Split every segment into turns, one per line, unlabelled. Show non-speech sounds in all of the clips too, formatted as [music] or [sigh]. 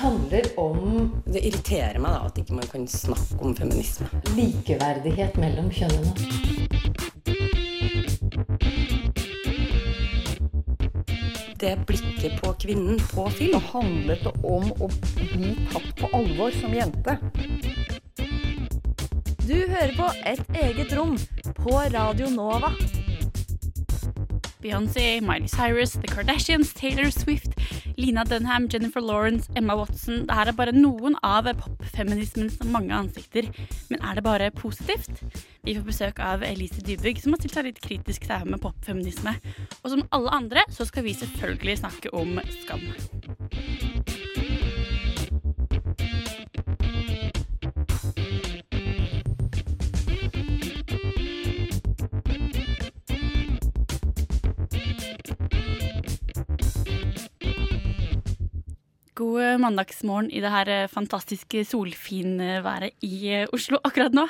handler om
Det irriterer meg da at ikke man kan snakke om feminisme.
likeverdighet mellom kjønnene.
Det blikket på kvinnen på film.
handlet det om å bli tatt på alvor som jente.
Du hører på Et eget rom på Radio Nova.
Beyoncé, Miley Cyrus, The Kardashians, Taylor Swift, Lina Dunham, Jennifer Lawrence, Emma Watson. Dette er bare noen av popfeminismens mange ansikter. Men er det bare positivt? Vi får besøk av Elise Dybygg, som har stilt seg litt kritisk til med popfeminisme. Og som alle andre så skal vi selvfølgelig snakke om skam. God mandagsmorgen i det her eh, fantastiske solfinværet i eh, Oslo akkurat nå.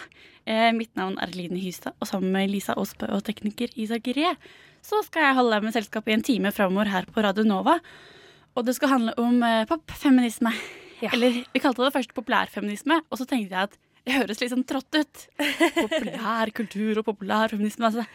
Eh, mitt navn er Line Hystad, og sammen med Lisa Aasbø og tekniker Isak Ree så skal jeg holde deg med selskap i en time framover her på Radio Nova. Og det skal handle om popfeminisme. Ja. Eller vi kalte det først populærfeminisme, og så tenkte jeg at det høres litt sånn trått ut. [laughs] Populær kultur og populærfeminisme. Altså,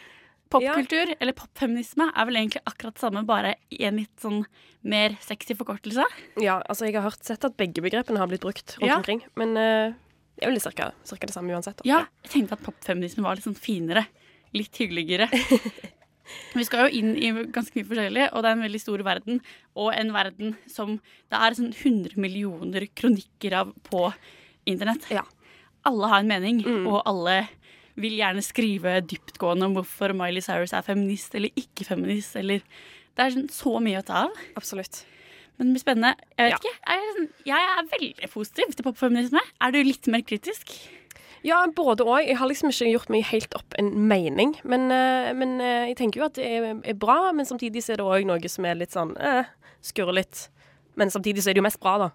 popkultur, eller popfeminisme, er vel egentlig akkurat samme, bare i en litt sånn mer sexy forkortelse.
Ja, altså jeg har hørt sett at begge begrepene har blitt brukt rundt
Ja.
omkring. Men uh, det er jo litt cirka, cirka det samme uansett. da.
Ja, jeg tenkte at popfeminisme var litt sånn finere. Litt hyggeligere. [laughs] Vi skal jo inn i ganske mye forskjellig, og det er en veldig stor verden. Og en verden som det er sånn 100 millioner kronikker av på internett.
Ja.
Alle har en mening,
Mm.
og alle vil gjerne skrive dyptgående om hvorfor Miley Cyrus er feminist eller ikke feminist. Eller Det er sånn så mye å ta av.
Absolutt.
Men det blir spennende. Jeg vet
Ja.
ikke, jeg, er sånn- jeg er veldig positiv til popfeminisme. Er du litt mer kritisk?
Ja, både og. Jeg har liksom ikke gjort meg helt opp en mening. Men, eh, men eh, jeg tenker jo at det er, er bra, men samtidig så er det òg noe som er litt sånn eh, Skurrer litt. Men samtidig så er det jo mest bra, da.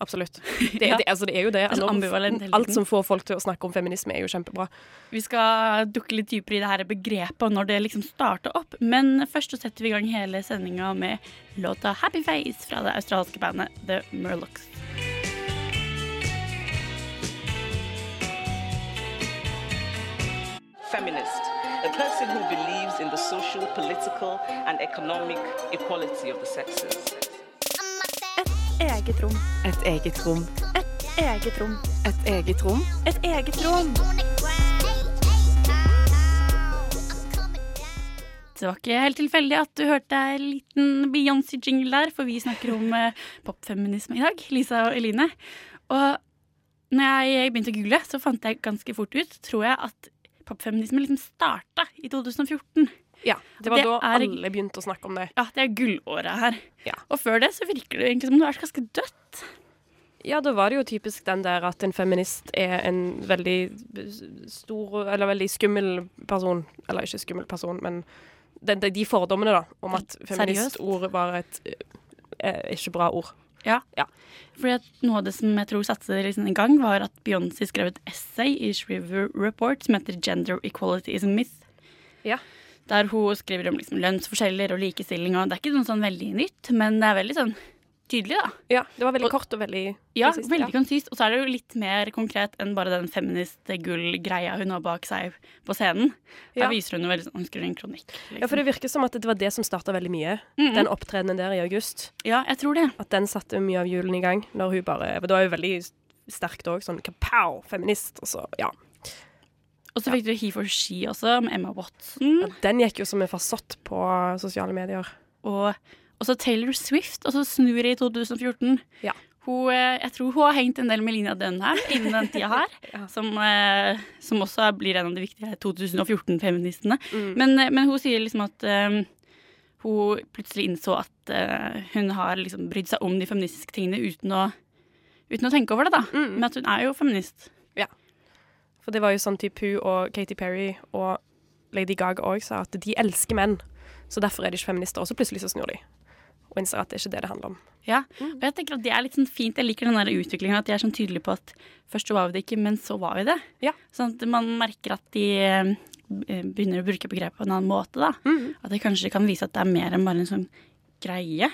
Absolutt. [laughs] Det,
Ja.
det, altså, det er jo det.
Det så
Når-
ambivalent hele
Alt som får folk til å snakke om feminisme, er jo kjempebra.
Vi skal dukke litt dypere i det her begrepet og når det liksom starter opp. Men først så setter vi i gang hele sendinga med låta 'Happy Face' fra det australske bandet The Murlocs.
feminist, a person who believes in the social, political, and economic equality of the sexes.
Eget rom.
Et eget rom.
Eget rom.
Et eget rom.
Et eget rom.
Det var ikke helt tilfeldig at du hørte en liten Beyoncé-jingle der, for vi snakker om eh, popfeminisme i dag, Lisa og Eline. Og når jeg begynte å google, så fant jeg ganske fort ut, tror jeg, at popfeminisme liksom starta i 2014.
Ja, Det var
Det
da
er-
alle begynte å snakke om det.
Ja, det er gullåret her.
Ja.
Og før det så virker det egentlig som det vært ganske dødt.
Ja, da var det jo typisk den der at en feminist er en veldig stor Eller veldig skummel person. Eller ikke skummel person, men de, de, de fordommene, da, om at feministord var et eh, ikke bra ord.
Ja Fordi at Noe av det som jeg tror satte det liksom i gang, var at Beyoncé skrev et essay i Shriver Report som heter 'Gender Equality is a Myth'.
Ja.
Der hun skriver om liksom lønnsforskjeller og likestilling. og Det er ikke noe sånn veldig nytt, men det er veldig sånn tydelig. da.
Ja, det var veldig
Og-
kort og veldig
Ja,
presist,
veldig konsist. Og så er det jo litt mer konkret enn bare den feminist-gull-greia hun har bak seg på scenen. Der
Ja.
viser hun jo veldig sånn, hun skriver en kronikk. Liksom.
Ja, for det virker som at det var det som starta veldig mye.
Mhm.
Den opptredenen der i august.
ja, jeg tror det.
At den satte mye av hjulene i gang. Når hun bare For det var jo veldig sterkt òg. Sånn kapow, feminist. Og så, ja.
Og så fikk du He for She også, med Emma Watson.
ja. Den gikk jo som en fasott på sosiale medier.
Og og så Taylor Swift, og så snur det i 2014.
Ja.
Hun, eh, jeg tror hun har hengt en del med Lina her, innen den tida her. [laughs]
Ja.
som, eh, som også blir en av de viktige 2014-feministene.
Mm.
Men, eh, men hun sier liksom at um, hun plutselig innså at uh, hun har liksom brydd seg om de feministiske tingene uten å, uten å tenke over det. da.
Mm.
Men at hun er jo feminist.
For det var jo sånn type hun og Katy Perry og Lady Gaga òg sa at de elsker menn, så derfor er de ikke feminister. Og så plutselig så snur de og innser at det er ikke det det handler om.
Ja,
Mm.
og jeg tenker at Det er litt sånn fint. Jeg liker den der utviklingen at de er sånn tydelige på at først så var vi det ikke, men så var vi det.
Ja.
Sånn at man merker at de eh, begynner å bruke begrepet på en annen måte. da.
Mm.
At det kanskje kan vise at det er mer enn bare en sånn greie.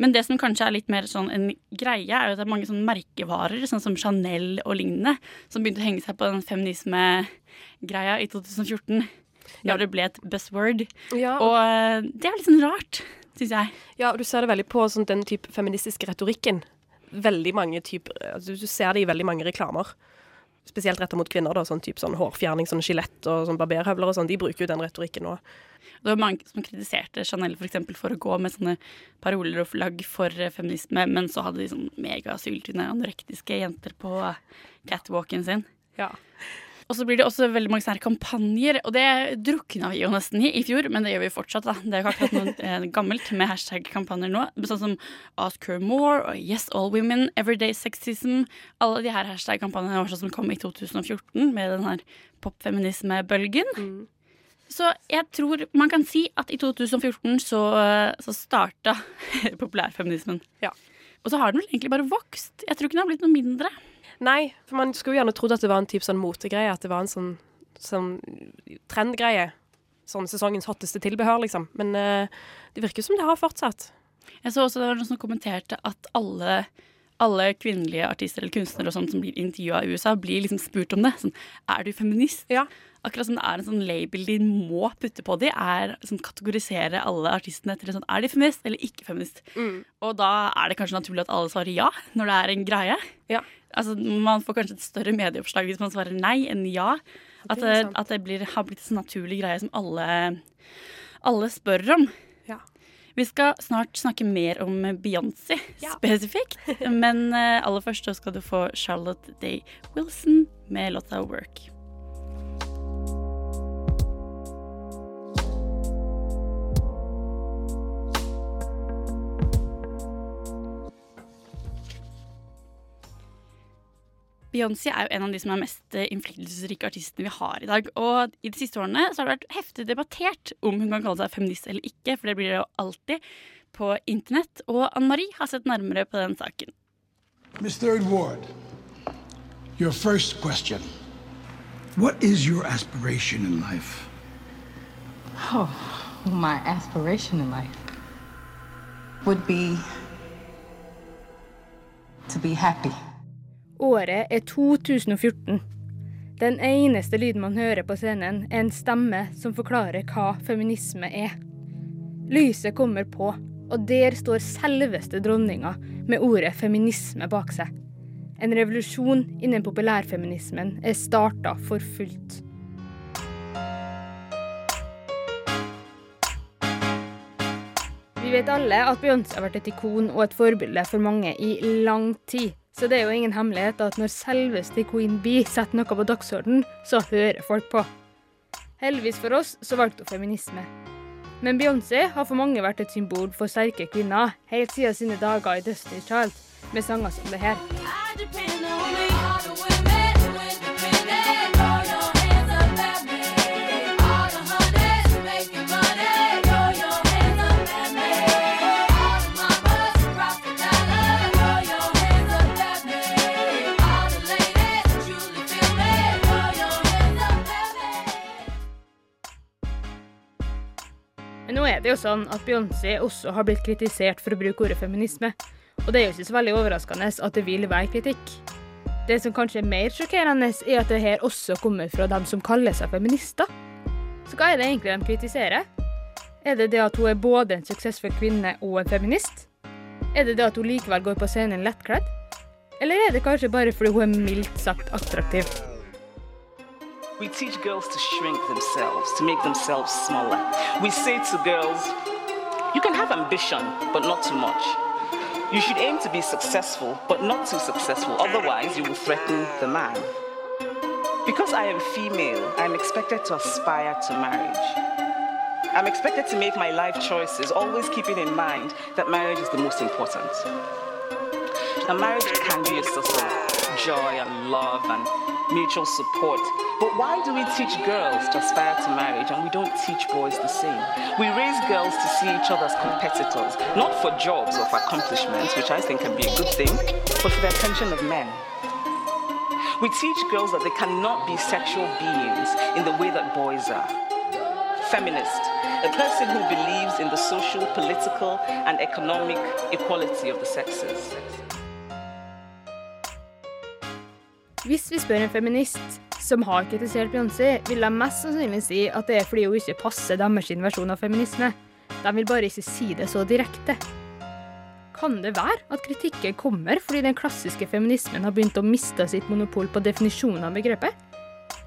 Men det som kanskje er litt mer sånn en greie, er jo at det er mange sånn merkevarer, sånn som Chanel og lignende, som begynte å henge seg på den feminisme-greia i 2014.
Ja.
Det ble et buzzword.
Ja,
Og eh, det er litt sånn rart, syns jeg.
Ja, og du ser det veldig på sånn, den type feministiske retorikken. Veldig mange typer altså, Du ser det i veldig mange reklamer. Spesielt retta mot kvinner. da, sånn type sånn hårfjerning, sånn skjelett og sånn barberhøvler og sånn. De bruker jo den retorikken nå.
Det var mange som kritiserte Chanel for, eksempel, for å gå med sånne paroler og flagg for eh, feminisme, men så hadde de sånn megasyltynne anorektiske jenter på catwalken sin.
Ja.
Og så blir det også veldig mange sånne kampanjer, og det drukna vi jo nesten i i fjor, men det gjør vi fortsatt, da. Det er jo akkurat noe eh, gammelt med hashtag-kampanjer nå. Sånn som Ask her more og Yes all women, Everyday sexism. Alle de her hashtag-kampanjene var sånn som kom i 2014 med den her popfeminismebølgen. Så jeg tror man kan si at i 2014 så, så starta [laughs] populærfeminismen.
Ja.
Og så har den vel egentlig bare vokst. Jeg tror ikke den har blitt noe mindre.
Nei, for man skulle gjerne trodd at det var en type sånn motegreie. At det var en sånn, sånn trendgreie. Sånn sesongens hotteste tilbehør, liksom. Men uh, det virker som det har fortsatt.
Jeg så også det var noen som kommenterte at alle, alle kvinnelige artister eller kunstnere og sånt som blir intervjua i USA, blir liksom spurt om det. Sånn, er du feminist?
Ja.
Akkurat som det er en sånn label de må putte på de, er sånn kategorisere alle artistene etter sånn, er de feminist eller ikke feminist. Mm. Og da er det kanskje naturlig at alle svarer ja, når det er en greie.
Ja.
Altså, man får kanskje et større medieoppslag hvis man svarer nei enn ja. At
Det
at det blir, har blitt en sånn naturlig greie som alle, alle spør om.
Ja.
Vi skal snart snakke mer om Beyoncé
Ja.
spesifikt. [laughs] Men eh, aller først så skal du få Charlotte Day Wilson med låta 'Work'. Beyoncé er jo en av de som er mest eh, innflytelsesrike artistene vi har i dag. Og i de siste årene så har det vært heftig debattert om hun kan kalle seg feminist eller ikke, for det blir det jo alltid på internett. Og Anne Marie har sett nærmere på den saken.
Miss Third Ward, your first question. What is your aspiration in life?
Oh, my aspiration in life would be to be happy.
Året er 2014. Den eneste lyden man hører på scenen, er en stemme som forklarer hva feminisme er. Lyset kommer på, og der står selveste dronninga med ordet feminisme bak seg. En revolusjon innen populærfeminismen er starta for fullt. Vi vet alle at Beyoncé har vært et ikon og et forbilde for mange i lang tid. Så det er jo ingen hemmelighet at når selveste Queen Bee setter noe på dagsordenen, så hører folk på. Heldigvis for oss så valgte hun feminisme. Men Beyoncé har for mange vært et symbol for sterke kvinner, helt siden sine dager i Destiny's Child, med sanger som det her. Er det jo sånn at Beyoncé også har blitt kritisert for å bruke ordet feminisme. Og det er jo ikke så veldig overraskende at det vil være kritikk. Det som kanskje er mer sjokkerende, er at det her også kommer fra dem som kaller seg feminister. Så hva er det egentlig de kritiserer? Er det det at hun er både en suksessfull kvinne og en feminist? Er det det at hun likevel går på scenen lettkledd? Eller er det kanskje bare fordi hun er mildt sagt attraktiv?
We teach girls to shrink themselves, to make themselves smaller. We say to girls, you can have ambition, but not too much. You should aim to be successful, but not too successful, otherwise, you will threaten the man. Because I am female, I'm expected to aspire to marriage. I'm expected to make my life choices, always keeping in mind that marriage is the most important. A marriage can be a source of joy and love and mutual support. But why do we teach girls to aspire to marriage and we don't teach boys the same? We raise girls to see each other as competitors, not for jobs or for accomplishments, which I think can be a good thing, but for the attention of men. We teach girls that they cannot be sexual beings in the way that boys are. feminist, a person who believes in the social, political, and economic equality of the sexes.
Hvis vi spør en feminist som har kritisert Beyoncé, vil de mest sannsynlig si at det er fordi hun ikke passer deres versjon av feminisme. De vil bare ikke si det så direkte. Kan det være at kritikken kommer fordi den klassiske feminismen har begynt å miste sitt monopol på definisjonen av begrepet?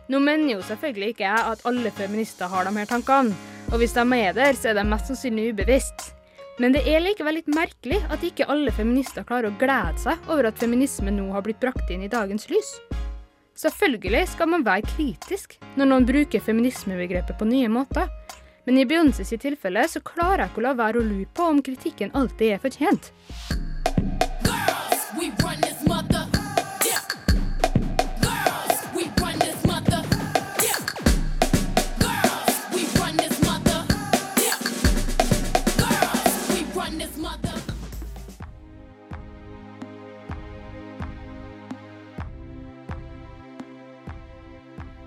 Nå mener jo selvfølgelig ikke jeg at alle feminister har de her tankene, og hvis de er der, så er de mest sannsynlig ubevisst. Men det er likevel litt merkelig at ikke alle feminister klarer å glede seg over at feminisme nå har blitt brakt inn i dagens lys. Selvfølgelig skal man være kritisk når noen bruker feminismebegrepet på nye måter. Men i Beyoncé sitt tilfelle så klarer jeg ikke å la være å lure på om kritikken alltid er fortjent.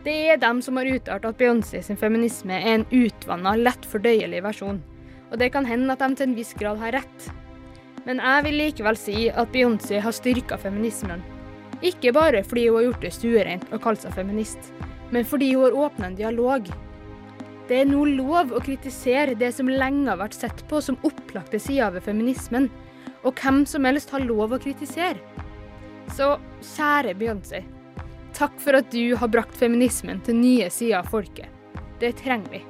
Det er dem som har uttalt at Beyoncé sin feminisme er en utvanna, lett fordøyelig versjon. Og det kan hende at de til en viss grad har rett. Men jeg vil likevel si at Beyoncé har styrka feminismen. Ikke bare fordi hun har gjort det stuereint å kalle seg feminist, men fordi hun har åpna en dialog. Det er nå lov å kritisere det som lenge har vært sett på som opplagte sider ved feminismen, og hvem som helst har lov å kritisere. Så kjære Beyoncé. Takk for at du har brakt feminismen til nye sider av folket. Det trenger vi.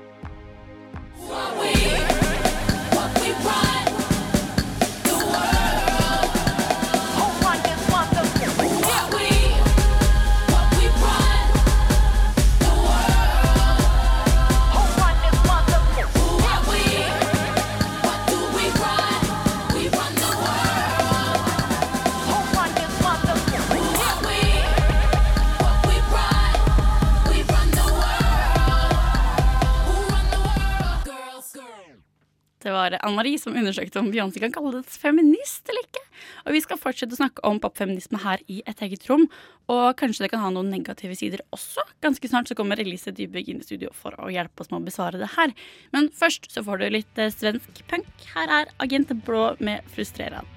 Var Anne Marie som undersøkte om Beyoncé kan kalles feminist eller ikke. Og vi skal fortsette å snakke om popfeminisme her i et eget rom. Og kanskje det kan ha noen negative sider også. Ganske snart så kommer Elise Dybøg inn i studio for å hjelpe oss med å besvare det her. Men først så får du litt eh, svensk punk. Her er Agent Blå med 'Frustrerad'.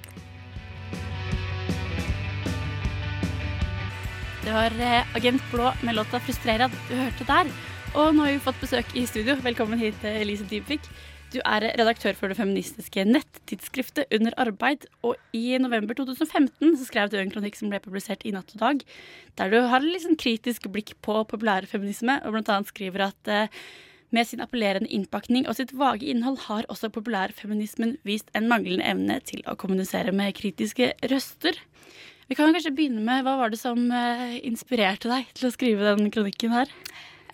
Det var eh, Agent Blå med låta 'Frustrerad' du hørte der. Og nå har vi fått besøk i studio. Velkommen hit, eh, Elise Dybvik. Du er redaktør for det feministiske nettidsskriftet Under arbeid. Og i november 2015 så skrev du en kronikk som ble publisert i Natt og Dag, der du har et liksom kritisk blikk på populærfeminisme, og blant annet skriver at eh, med sin appellerende innpakning og sitt vage innhold har også populærfeminismen vist en manglende evne til å kommunisere med kritiske røster. Vi kan kanskje begynne med Hva var det som eh, inspirerte deg til å skrive den kronikken her?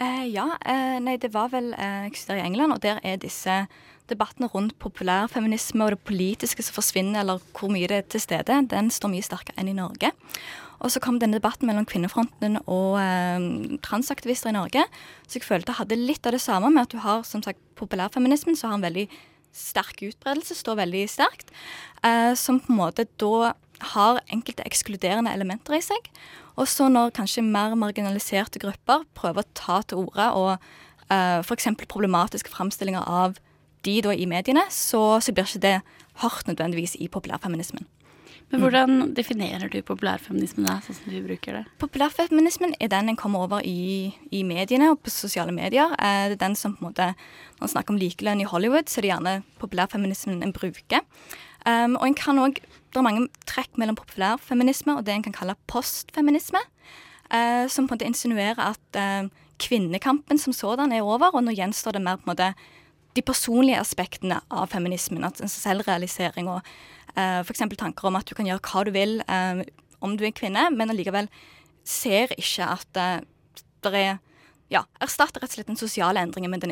Eh, ja, eh, nei, det var vel eh, Jeg i England, og der er disse debattene rundt populærfeminisme og det politiske som forsvinner, eller hvor mye det er til stede, den står mye sterkere enn i Norge. Og så kom denne debatten mellom Kvinnefronten og eh, transaktivister i Norge. Så jeg følte jeg hadde litt av det samme med at du har som sagt populærfeminismen, som har en veldig sterk utbredelse, står veldig sterkt, eh, som på en måte da har enkelte ekskluderende elementer i seg. Og så når kanskje mer marginaliserte grupper prøver å ta til orde og uh, f.eks. problematiske framstillinger av de da i mediene, så, så blir ikke det hardt nødvendigvis i populærfeminismen.
Men hvordan definerer du populærfeminismen da, sånn som du bruker det?
Populærfeminismen er den en kommer over i, i mediene og på sosiale medier. Eh, det er den som på en måte, Når man snakker om likelønn i Hollywood, så er det gjerne populærfeminismen en bruker. Um, og en kan også, Det er mange trekk mellom populærfeminisme og det en kan kalle postfeminisme. eh, som på en måte insinuerer at eh, kvinnekampen som sådan er over, og nå gjenstår det mer på en måte de personlige aspektene av feminismen. at altså Selvrealisering og eh, f.eks. tanker om at du kan gjøre hva du vil eh, om du er kvinne, men allikevel ser ikke at eh, det er Ja, erstatter rett og slett den sosiale endringen med den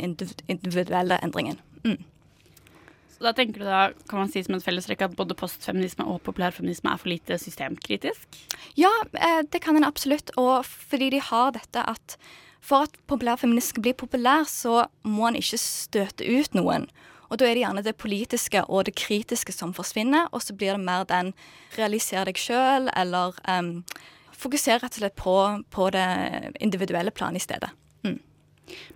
individuelle endringen. Mm.
Da tenker du da, kan man si som en fellestrekk at både postfeminisme og populærfeminisme er for lite systemkritisk?
Ja, det kan en absolutt. Og fordi de har dette at for at populærfeminisme skal bli populær, så må en ikke støte ut noen. Og da er det gjerne det politiske og det kritiske som forsvinner, og så blir det mer den realiser deg sjøl, eller um, fokuser rett og slett på, på det individuelle planet i stedet.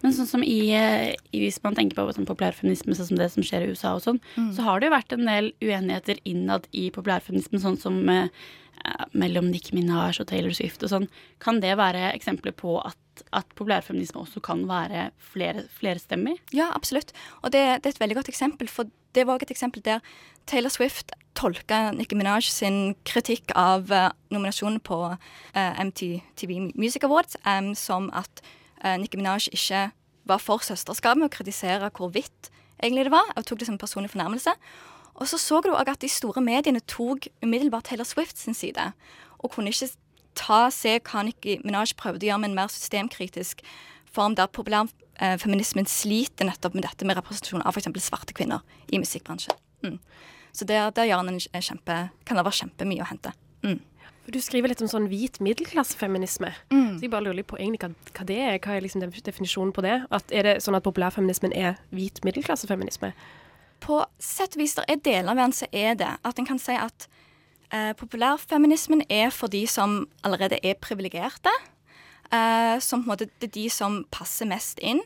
Men sånn som i, eh, i hvis man tenker på sånn populærfeminisme, sånn som det som skjer i USA og sånn,
Mm.
så har det jo vært en del uenigheter innad i populærfeminismen, sånn som eh, eh, mellom Nicki Minaj og Taylor Swift og sånn. Kan det være eksempler på at, at populærfeminisme også kan være flere, flerstemmig?
Ja, absolutt. Og det, det er et veldig godt eksempel, for det var også et eksempel der Taylor Swift tolka Nicki Minaj sin kritikk av uh, nominasjonen på uh, MTV Music Awards um, som at uh, Nicki Minaj ikke var for søsterskap med å kritisere hvor hvitt egentlig det var, og tok det som en personlig fornærmelse. Og så så du òg at de store mediene tok umiddelbart Taylor Swift sin side, og kunne ikke ta, se hva Nicki Minaj prøvde å gjøre med en mer systemkritisk form der populærfeminismen sliter nettopp med dette med representasjon av f.eks. svarte kvinner i musikkbransjen. Mm. Så der, der gjør han en kjempe, kan det være kjempemye å hente. Mm.
Du skriver litt om sånn hvit middelklassefeminisme.
Mm.
Så jeg bare lurer litt på egentlig hva, hva det er. Hva er liksom definisjonen på det? At er det sånn at populærfeminismen er hvit middelklassefeminisme?
På sett og vis der er deler av den så er det at en kan si at eh, populærfeminismen er for de som allerede er privilegerte. Eh, som på en måte det er de som passer mest inn.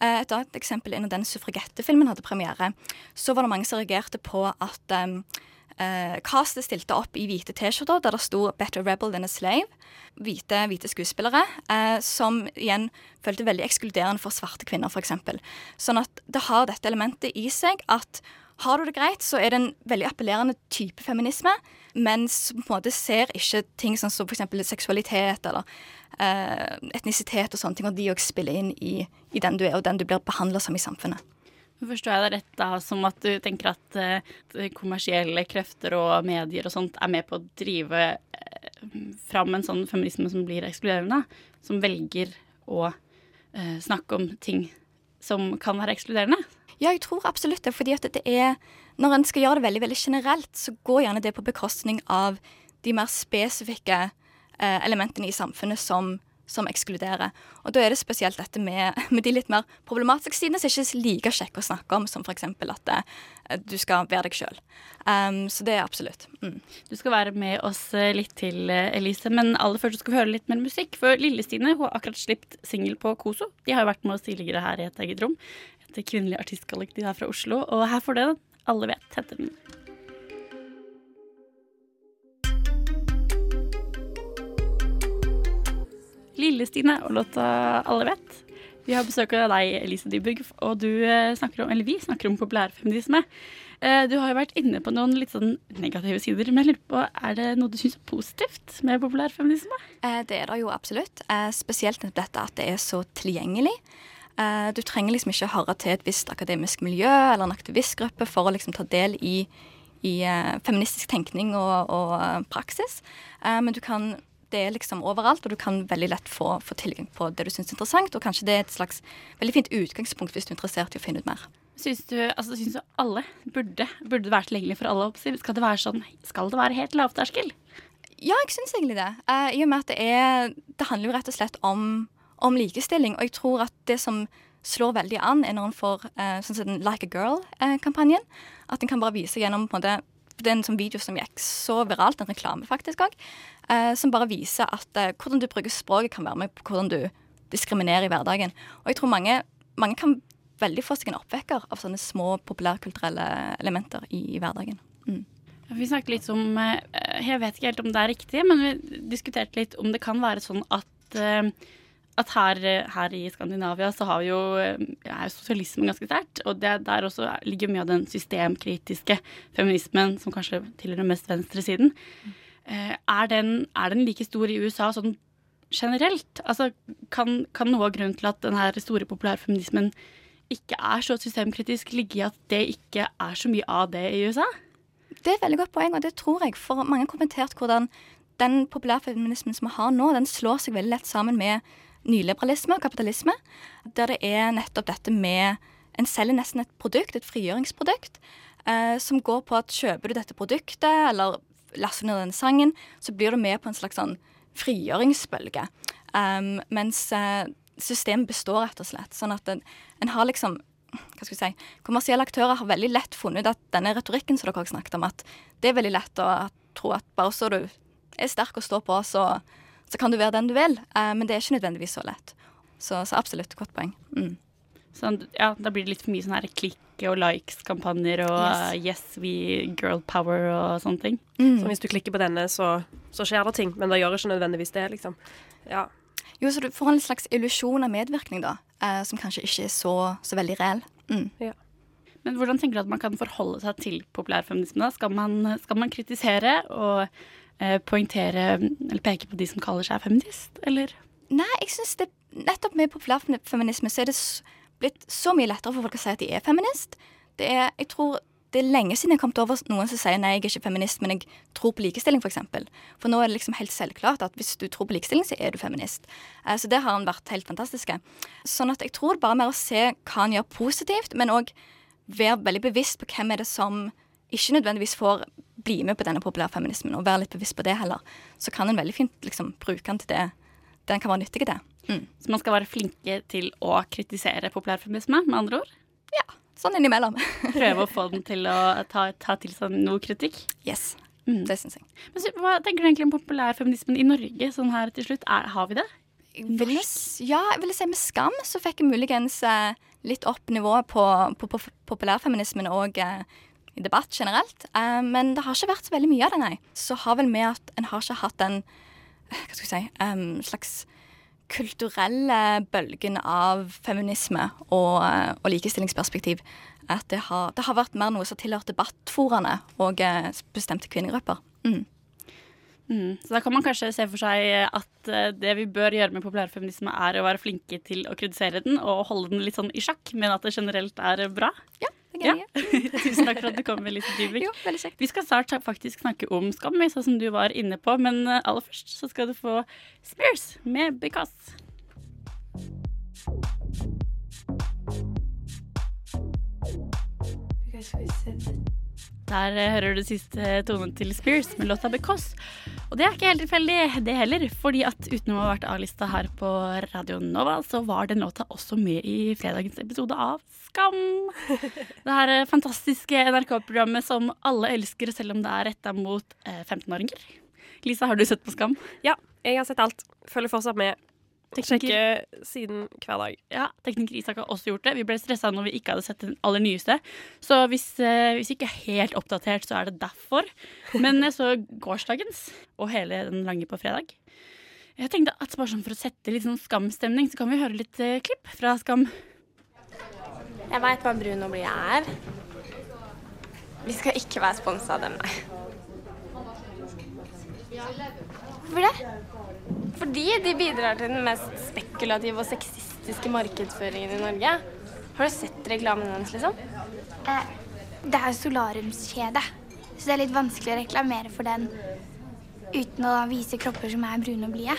Eh, et annet eksempel er når den suffragettefilmen hadde premiere, så var det mange som reagerte på at um, eh, castet stilte opp i hvite T-skjorter der det sto 'Better Rebel than a Slave'. Hvite, hvite skuespillere, eh, som igjen følte veldig ekskluderende for svarte kvinner, f.eks. Sånn at det har dette elementet i seg at har du det greit, så er det en veldig appellerende type feminisme, men som på en måte ser ikke ting sånn som f.eks. seksualitet eller eh, etnisitet og sånne ting, og de òg spiller inn i, i den du er, og den du blir behandla som i samfunnet.
Forstår jeg deg rett da som at du tenker at uh, kommersielle krefter og medier og sånt er med på å drive uh, fram en sånn feminisme som blir ekskluderende? Som velger å uh, snakke om ting som kan være ekskluderende?
Ja, jeg tror absolutt det. fordi at det er, Når en skal gjøre det veldig veldig generelt, så går gjerne det på bekostning av de mer spesifikke elementene i samfunnet som, som ekskluderer. Og da er det spesielt dette med, [laughs] med de litt mer problematiske sidene som ikke er like kjekke å snakke om, som f.eks. at det, du skal være deg sjøl. Um, så det er absolutt. Mm.
Du skal være med oss eh, litt til, eh, Elise, men aller først skal vi høre litt mer musikk. For Lille-Stine hun har akkurat sluppet singel på Koso. De har jo vært med oss tidligere her i et eget rom. Et kvinnelig artistkollektiv her fra Oslo. Og her får det Alle vet, heter den. Lille-Stine og låta Alle vet. Vi har besøk av deg, Elise Dybug, og du eh, snakker om, eller vi snakker om populærfeminisme. Eh, Du har jo vært inne på noen litt sånn negative sider, men jeg lurer på, er det noe du syns er positivt med populærfeminisme?
Eh, det er det jo absolutt. Spesielt dette at det er så tilgjengelig. Du trenger liksom ikke høre til et visst akademisk miljø eller en aktivistgruppe for å liksom ta del i, i feministisk tenkning og, og praksis. Men du kan det er liksom overalt, og du kan veldig lett få, få tilgang på det du syns er interessant. Og kanskje det er et slags veldig fint utgangspunkt hvis du er interessert i å finne ut mer.
Syns du, altså, syns du alle burde, burde være tilgjengelig for alle? Skal det være sånn, skal det være helt lavterskel?
Ja, jeg syns egentlig det. Uh, I og med at det er Det handler jo rett og slett om, om likestilling. Og jeg tror at det som slår veldig an, er når en får uh, sånn Like a Girl-kampanjen. at en kan bare vise gjennom på en måte det er en sånn video som gikk så viralt, en reklame faktisk òg, eh, som bare viser at eh, hvordan du bruker språket kan være med på hvordan du diskriminerer i hverdagen. Og jeg tror mange, mange kan veldig få seg en oppvekker av sånne små populærkulturelle elementer i, i hverdagen. Mm.
Vi snakket litt om eh, Jeg vet ikke helt om det er riktig, men vi diskuterte litt om det kan være sånn at eh, at her, her i Skandinavia så har vi jo eh, er sosialismen ganske sterkt. Og det, der også ligger mye av den systemkritiske feminismen som kanskje tilhører mest venstresiden. Eh, Er den, er den like stor i USA sånn generelt? Altså, kan, kan noe av grunnen til at den her store populærfeminismen ikke er så systemkritisk, ligge i at det ikke er så mye av det i USA?
Det er et veldig godt poeng, og det tror jeg. For mange har kommentert hvordan den populærfeminismen som vi har nå, den slår seg veldig lett sammen med nyliberalisme og kapitalisme. Der det er nettopp dette med En selger nesten et produkt, et frigjøringsprodukt, eh, som går på at kjøper du dette produktet, eller laster ned den sangen, så blir du med på en slags sånn frigjøringsbølge. Um, mens eh, systemet består, rett og slett. Sånn at en, en har liksom hva skal vi si, Kommersielle aktører har veldig lett funnet ut at denne retorikken som dere har snakket om, at det er veldig lett å tro at bare så du er sterk og står på, så, så kan du være den du vil. Eh, men det er ikke nødvendigvis så lett. Så, så absolutt, godt poeng. Mm.
Sånn, ja, da blir det litt for mye sånn her klikke og likes-kampanjer og
Yes.
uh, yes, we girl power og sånne ting.
Mm.
Så hvis du klikker på denne, så, så skjer det ting. Men det gjør ikke nødvendigvis det, liksom. Ja.
Jo, så du får en slags illusjon av medvirkning, da, eh, som kanskje ikke er så, så veldig reell. Mm.
Men hvordan tenker du at man kan forholde seg til populærfeminisme? da? Skal man, skal man kritisere og poengtere eller peke på de som kaller seg feminist, eller?
Nei, jeg synes det nettopp med populærfeminisme så er det blitt så mye lettere for folk å si at de er feminist. Det er, jeg tror det er lenge siden jeg har kommet over noen som sier nei, jeg er ikke feminist, men jeg tror på likestilling, f.eks. For, eksempel. for nå er det liksom helt selvklart at hvis du tror på likestilling, så er du feminist. Eh, Så det har han vært helt fantastiske. Sånn at jeg tror bare med å se hva han gjør positivt, men òg være veldig bevisst på hvem er det som ikke nødvendigvis får bli med på denne populærfeminismen, og være litt bevisst på det heller. Så kan en veldig fint liksom bruke den til det den kan være nyttig til. Mm.
Så man skal være flinke til å kritisere populærfeminisme, med andre ord? Ja.
Sånn innimellom. [laughs]
Prøve å få den til å ta, ta til seg noe kritikk?
Yes,
Mm.
det syns jeg.
Men så, hva tenker du egentlig om populærfeminismen i Norge sånn her til slutt? Er, har vi det?
Ville, ja, jeg ville si med skam så fikk jeg muligens eh, litt opp nivået på, på, på populærfeminismen og eh, i debatt generelt. Eh, men det har ikke vært så veldig mye av det, nei. Så har vel med at en har ikke hatt den eh, hva skal jeg si, um, slags kulturelle bølgen av feminisme og, eh, og likestillingsperspektiv. At det har, det har vært mer noe som tilhører debattforaene og eh, bestemte kvinnegrupper. Mm.
Mm. Så da kan man kanskje se for seg at det vi bør gjøre med populærfeminisme, er å være flinke til å kritisere den og holde den litt sånn i sjakk, men at det generelt er bra.
Ja, det er. [laughs]
Tusen takk for at du kom med Lise Dybvik.
Jo, veldig kjekt.
Vi skal snart faktisk snakke om skam, sånn som du var inne på, men eh, aller først så skal du få Spears med Because. Der eh, hører du siste tonen til Spears med låta Because. Og det er ikke helt tilfeldig, det heller. Fordi at utenom å ha vært A-lista her på Radio Nova, så var den låta også med i fredagens episode av Skam. Det her eh, fantastiske NRK-programmet som alle elsker, selv om det er retta mot eh, 15-åringer. Lisa, har du sett på Skam?
ja, jeg har sett alt. Følger fortsatt med.
Tekniker,
sjekke siden hver dag.
ja, tekniker Isak har også gjort det. Vi ble stressa når vi ikke hadde sett den aller nyeste. Så hvis, eh, hvis vi ikke helt oppdatert, så er det derfor. Men jeg så gårsdagens og hele den lange på fredag. Jeg tenkte at bare sånn For å sette litt sånn Skam-stemning, så kan vi høre litt eh, klipp fra Skam.
Jeg veit hva brun og blid er. Vi skal ikke være sponsa av dem, nei. Hvorfor det? Fordi de bidrar til den mest spekulative og sexistiske markedsføringen i Norge. Har du sett reklamen hennes, liksom?
Eh, det er solariumskjede, så det er litt vanskelig å reklamere for den uten å vise kropper som er brune og blide.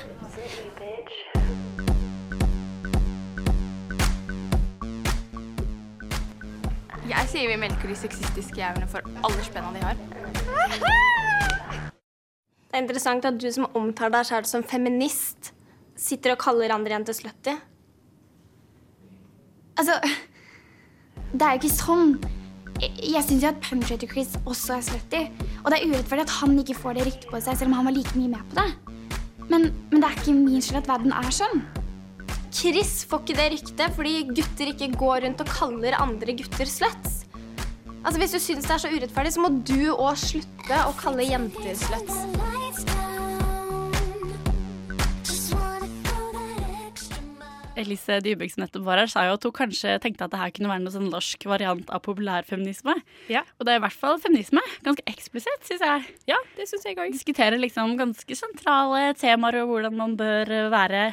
Jeg sier vi melker de sexistiske jævlene for alle spenna de har.
Det er interessant at du som omtaler deg sjøl som feminist, sitter og kaller andre jenter slutty.
Altså, det er jo ikke sånn. Jeg, syns jo at Punchlator Chris også er slutty. Og det er urettferdig at han ikke får det ryktet på seg, selv om han var like mye med på det. Men, men det er ikke min skyld at verden er sånn.
Chris får ikke det ryktet fordi gutter ikke går rundt og kaller andre gutter sluts. Altså, Hvis du syns det er så urettferdig, så må du òg slutte å kalle jenter sluts.
Elise Dybøk som nettopp var her, sa jo at hun kanskje tenkte at det her kunne være noen sånn norsk variant av populærfeminisme.
Ja.
Og det er i hvert fall feminisme. Ganske eksplisitt, syns jeg.
Ja, det synes jeg også.
Diskuterer liksom ganske sentrale temaer og hvordan man bør være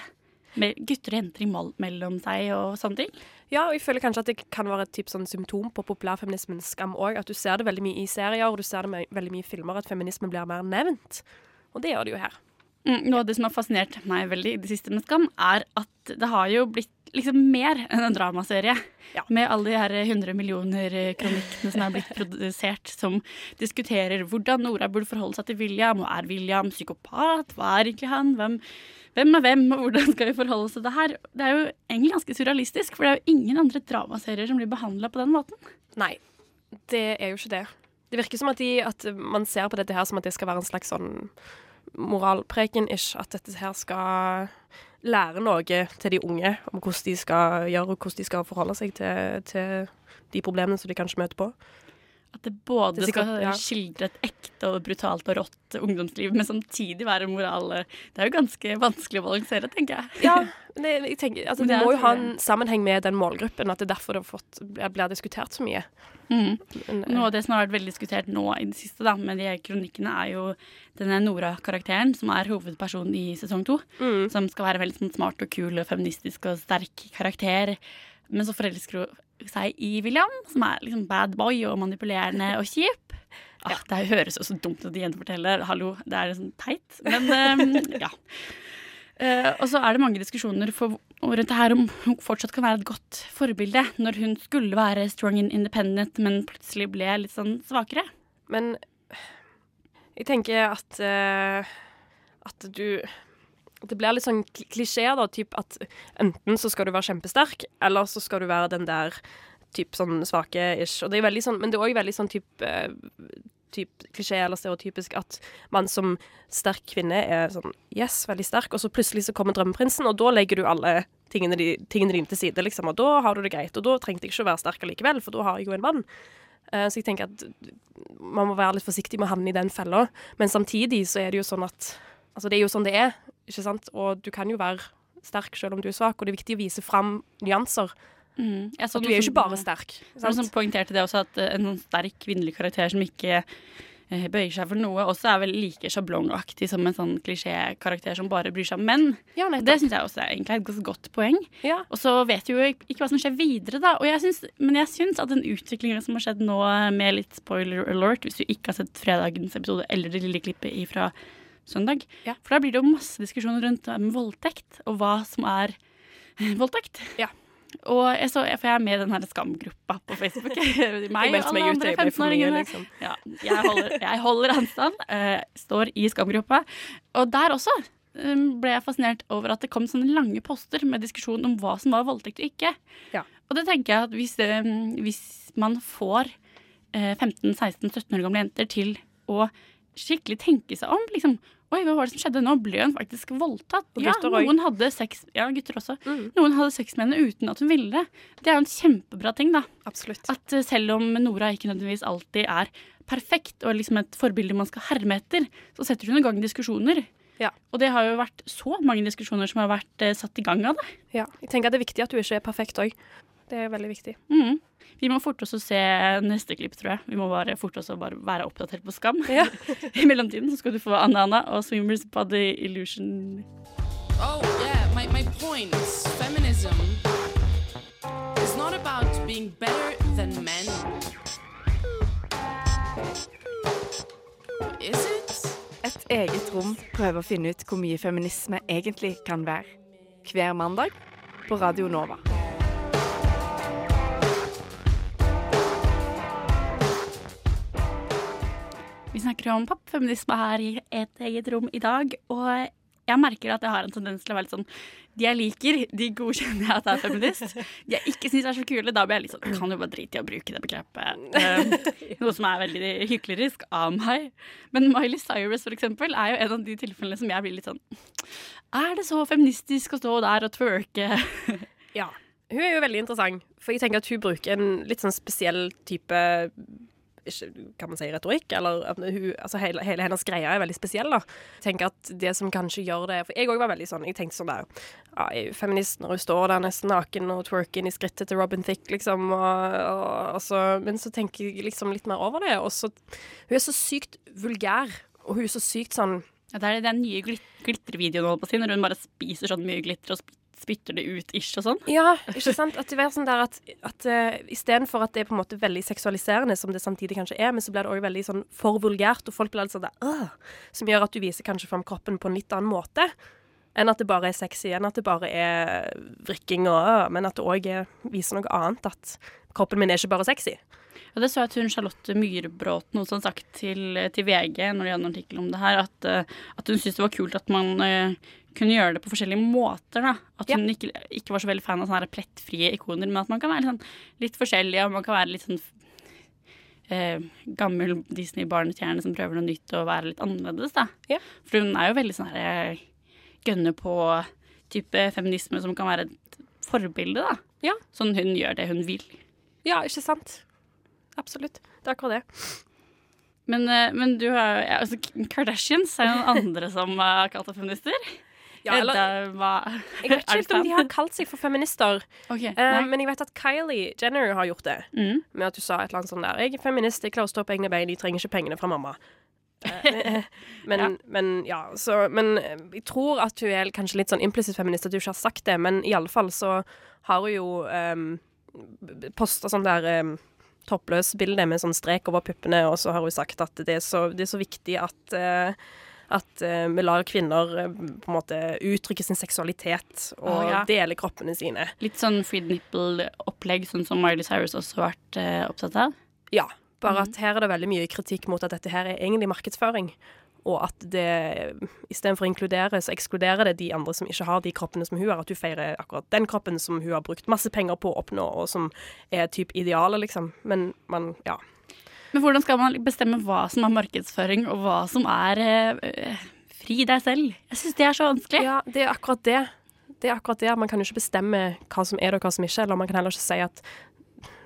med gutter og jenter i mål mellom seg og sånne ting.
Ja, og jeg føler kanskje at det kan være et typ sånn symptom på populærfeminismens skam òg. At du ser det veldig mye i serier, og du ser det veldig mye i filmer, at feminisme blir mer nevnt. Og det gjør det jo her.
Mm, Noe av det som har fascinert meg veldig i det siste med Skam, er at det har jo blitt liksom mer enn en dramaserie. Med alle de her 100 millioner kronikkene som er blitt produsert, som diskuterer hvordan Nora burde forholde seg til William, og er William psykopat? Hva er egentlig han? Hvem, hvem er hvem, og hvordan skal vi forholde oss til det her? Det er jo egentlig ganske surrealistisk, for det er jo ingen andre dramaserier som blir behandla på den måten.
Nei, det er jo ikke det. Det virker som at, de, at man ser på dette her som at det skal være en slags sånn moralpreken-ish. At dette her skal lære noe til de unge om hvordan de skal gjøre, og hvordan de skal forholde seg til, til de problemene som de kanskje møter på.
At det både
Det
skal
ja.
skildre et ekte og brutalt og rått ungdomsliv, men samtidig være moral. Det er jo ganske vanskelig å balansere, tenker jeg.
Ja, men det, jeg tenker, altså, det
det
må jo ha en sammenheng med den målgruppen, at det er derfor det har fått, blir diskutert så mye.
Mm.
Eh,
Noe av det som har vært veldig diskutert nå i det siste da, med de kronikkene, er jo denne Nora-karakteren, som er hovedpersonen i sesong to.
Mm.
Som skal være veldig sånn smart og kul og feministisk og sterk karakter. Men så forelsker hun seg i William, som er liksom bad boy og manipulerende og kjip. Ah, det høres jo så dumt ut at å forteller. Hallo, det er sånn teit. Men um, ja. Uh, og så er det mange diskusjoner for, rundt det her om hun fortsatt kan være et godt forbilde når hun skulle være strong and independent, men plutselig ble litt sånn svakere.
Men jeg tenker at uh, At du Det blir litt sånn klisjé, da. Typ at enten så skal du være kjempesterk, eller så skal du være den der typ sånn svake-ish. Og det er veldig sånn, men det er òg veldig sånn type eh, typ klisjé eller stereotypisk at man som sterk kvinne er sånn Yes, veldig sterk, og så plutselig så kommer drømmeprinsen, og da legger du alle tingene, tingene dine til side, liksom, og da har du det greit. Og da trengte jeg ikke å være sterk allikevel, for da har jeg jo en mann. Eh, Så jeg tenker at man må være litt forsiktig med å havne i den fella. Men samtidig så er det jo sånn at Altså, det er jo sånn det er, ikke sant? Og du kan jo være sterk selv om du er svak, og det er viktig å vise fram nyanser.
Mm.
Du er jo ikke bare sterk.
Det var noe som poengterte det også, at eh, en sånn sterk kvinnelig karakter som ikke eh, bøyer seg for noe, også er vel like sjablongaktig som en sånn klisjékarakter som bare bryr seg om menn. det syns jeg også er egentlig et godt poeng. Og så vet vi jo ikke hva som skjer videre, da. Og jeg synes, men jeg syns at den utviklingen som har skjedd nå, med litt spoiler alert, hvis du ikke har sett fredagens episode eller det lille klippet ifra søndag, for da blir det jo masse diskusjoner rundt voldtekt, og hva som er [laughs] voldtekt. voldtekt. Og jeg, så, for jeg er med i den her skamgruppa på Facebook. [laughs] Meg og alle andre
jeg ble for mye,
15-åringene.
liksom.
Ja, jeg, holder, jeg holder anstand. Uh, [laughs] står i skamgruppa. Og der også um, ble jeg fascinert over at det kom sånne lange poster med diskusjon om hva som var voldtekt og ikke. Og det tenker jeg at hvis, um, hvis man får uh, 15-16-17 år gamle jenter til å skikkelig tenke seg om, liksom Oi, hva var det som skjedde? Nå ble hun faktisk voldtatt. Ja, noen hadde sex Ja, gutter også. Noen hadde sex med henne uten at hun ville det. Det er jo en kjempebra ting, da.
Absolutt.
At eh, selv om Nora ikke nødvendigvis alltid er perfekt og liksom et forbilde man skal herme etter, så setter hun i gang diskusjoner. Ja. Og det har jo vært så mange diskusjoner som har vært eh, satt i gang av det.
Ja, jeg tenker at det er viktig at du ikke er perfekt òg. Det er veldig viktig.
Mm. Vi må forte oss å se neste klipp, tror jeg. Vi må bare forte oss å bare være oppdatert på Skam. [laughs] I mellomtiden så skal du få Anna Anna og Swimmers Body Illusion.
Oh, yeah, my, my point. Feminism is not about being better than men. Is it?
Et eget rom prøver å finne ut hvor mye feminisme egentlig kan være. Hver mandag på Radio Nova.
Vi snakker om pappfeminisme her i et eget rom i dag. Og jeg merker at jeg har en tendens til å være litt sånn De jeg liker, de godkjenner jeg at jeg er feminist. De jeg ikke syns er så kule, da blir jeg litt sånn Kan jo bare drite i å bruke det begrepet. Eh, noe som er veldig hyklerisk av meg. Men Miley Cyrus, for eksempel, er jo en av de tilfellene som jeg blir litt sånn Er det så feministisk å stå der og twerke?
Ja. Hun er jo veldig interessant, for jeg tenker at hun bruker en litt sånn spesiell type kan man si retorikk, eller at hun, altså hele, hele hennes greia er veldig spesiell. da. Jeg tenker at det som kanskje gjør det For jeg òg var veldig sånn Jeg tenkte sånn der ja, feminist når hun står der nesten naken og twerker inn i skrittet til Robin Thicke, liksom. Og, og, og så, men så tenker jeg liksom litt mer over det. Og så Hun er så sykt vulgær, og hun er så sykt sånn
Ja, det er den nye glit glittervideoen holdt på å si, når hun bare spiser sånn mye glitter og sp- spytter det ut ish og sånn.
Ja, [laughs] ikke sant? At det er sånn der at, at uh, Istedenfor at det er på en måte veldig seksualiserende, som det samtidig kanskje er, men så blir det òg veldig sånn for vulgært, og folk blir litt sånn der «Åh», Som gjør at du viser kanskje fram kroppen på en litt annen måte. Enn at det bare er sexy, enn at det bare er vrikking og øh, Men at det òg viser noe annet. At kroppen min er ikke bare sexy.
Ja, det så jeg at hun Charlotte Myhrbråten også har sagt til, til VG når de hadde en artikkel om det her, at, eh, at hun syntes det var kult at man eh, kunne gjøre det på forskjellige måter. da. At hun ikke, ikke var så veldig fan av sånne plettfrie ikoner, men at man kan være sånn, litt forskjellig, og man kan være litt sånn eh, gammel Disney-barnestjerne som prøver noe nytt og være litt annerledes. da. For hun er jo veldig sånn her eh, gønne på type feminisme som kan være et forbilde, da.
Ja.
Sånn hun gjør det hun vil.
Ja, ikke sant? Absolutt. Det er akkurat det.
Men, eh, men du har ja, altså, Kardashians er jo noen andre som har kalt feminister.
Ja, eller-
Edda, hva,
Jeg vet ikke helt om de har kalt seg for feminister. okay,
uh,
men jeg vet at Kylie Jenner har gjort det.
Mm.
Med at du sa et eller annet sånn der 'Jeg er feminist, jeg klarer å stå på egne bein, de trenger ikke pengene fra mamma'. Eh, [laughs] men,
Ja.
men ja, så Men eh, jeg tror at hun er kanskje litt sånn implisitt feminist, at hun ikke har sagt det. Men i alle fall så har hun jo um, posta sånn der um, toppløs bilde med sånn strek over puppene, og så har hun sagt at det er så, det er så viktig at eh, at eh, vi lar kvinner eh, på en måte uttrykke sin seksualitet og
Å, ja.
dele kroppene sine.
Litt sånn free nipple-opplegg, sånn som Miley Cyrus også har vært eh, opptatt av.
Ja, bare at her er det veldig mye kritikk mot at dette her er egentlig markedsføring. Og at det istedenfor å inkludere, så ekskluderer det de andre som ikke har de kroppene som hun har. At hun feirer akkurat den kroppen som hun har brukt masse penger på å oppnå, og som er typ idealet, liksom. Men man, ja.
Men hvordan skal man bestemme hva som er markedsføring, og hva som er eh, fri deg selv? Jeg syns det er så vanskelig.
Ja, det er akkurat det. Det er akkurat det. Man kan jo ikke bestemme hva som er det, og hva som ikke. Eller man kan heller ikke si at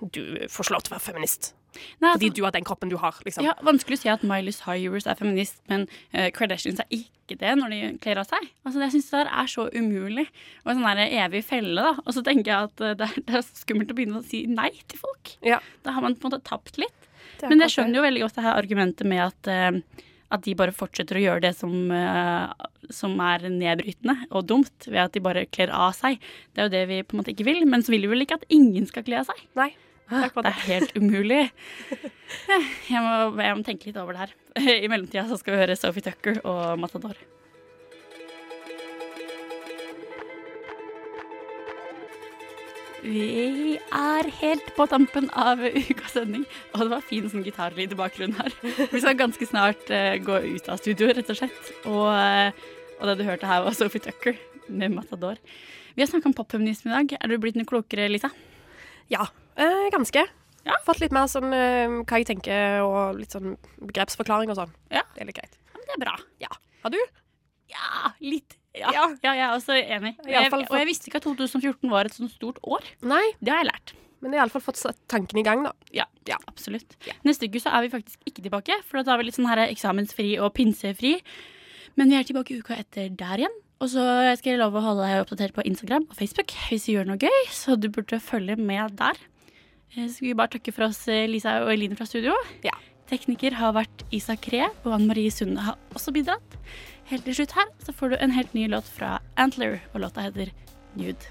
du får ikke lov til å være feminist.
Nei,
Fordi
altså-
du har den kroppen du har, liksom.
Ja, Vanskelig å si at Miley Cyrus er feminist, men uh, Kardashians er ikke det når de kler av seg. Altså, Jeg syns det der er så umulig. Og en sånn evig felle. da. Og så tenker jeg at eh, det er, det er skummelt å begynne å si nei til folk.
Ja.
Da har man på en måte tapt litt.
Det
Men jeg skjønner jo veldig godt det her argumentet med at, eh, at de bare fortsetter å gjøre det som, eh, som er nedbrytende og dumt, ved at de bare kler av seg. Det er jo det vi på en måte ikke vil. Men så vil vi vel ikke at ingen skal kle av seg?
Nei.
Ah, Det er helt umulig. Jeg må, jeg må tenke litt over det her. [laughs] I mellomtida så skal vi høre Sophie Tucker og Matador. Vi er helt på tampen av ukas sending, og det var fin sånn gitarlyd i bakgrunnen her. Vi skal ganske snart uh, gå ut av studio, rett og slett. Og, uh, og det du hørte her, var Sophie Tucker med Matador. Vi har snakka om popfeminisme i dag. Er du blitt noe klokere, Lisa?
Ja, øh, ganske. Fått litt mer sånn øh, hva jeg tenker, og litt sånn begrepsforklaring og sånn.
Ja.
Det er litt greit.
Men det er bra.
Ja. Har du?
Ja, litt. Ja,
Ja.
ja jeg er også enig.
I
Jeg,
fall
og jeg visste ikke at 2014 var et sånt stort år.
Nei.
Det har jeg lært.
Men det har iallfall fått tanken i gang, da.
Ja, absolutt. Neste uke så er vi faktisk ikke tilbake, for da tar vi litt sånn her eksamensfri og pinsefri. Men vi er tilbake uka etter der igjen. Og så skal jeg love å holde deg oppdatert på Instagram og Facebook hvis vi gjør noe gøy, så du burde følge med der. Eh, Så skal vi bare takke for oss, eh, Lisa og Eline fra studio.
Ja.
Tekniker har vært Isak Ree, og Anne Marie Sunde har også bidratt. Helt til slutt her så får du en helt ny låt fra Antler, og låta heter Nude.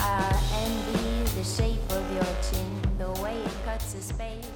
I envy the shape of your chin, the way it cuts a space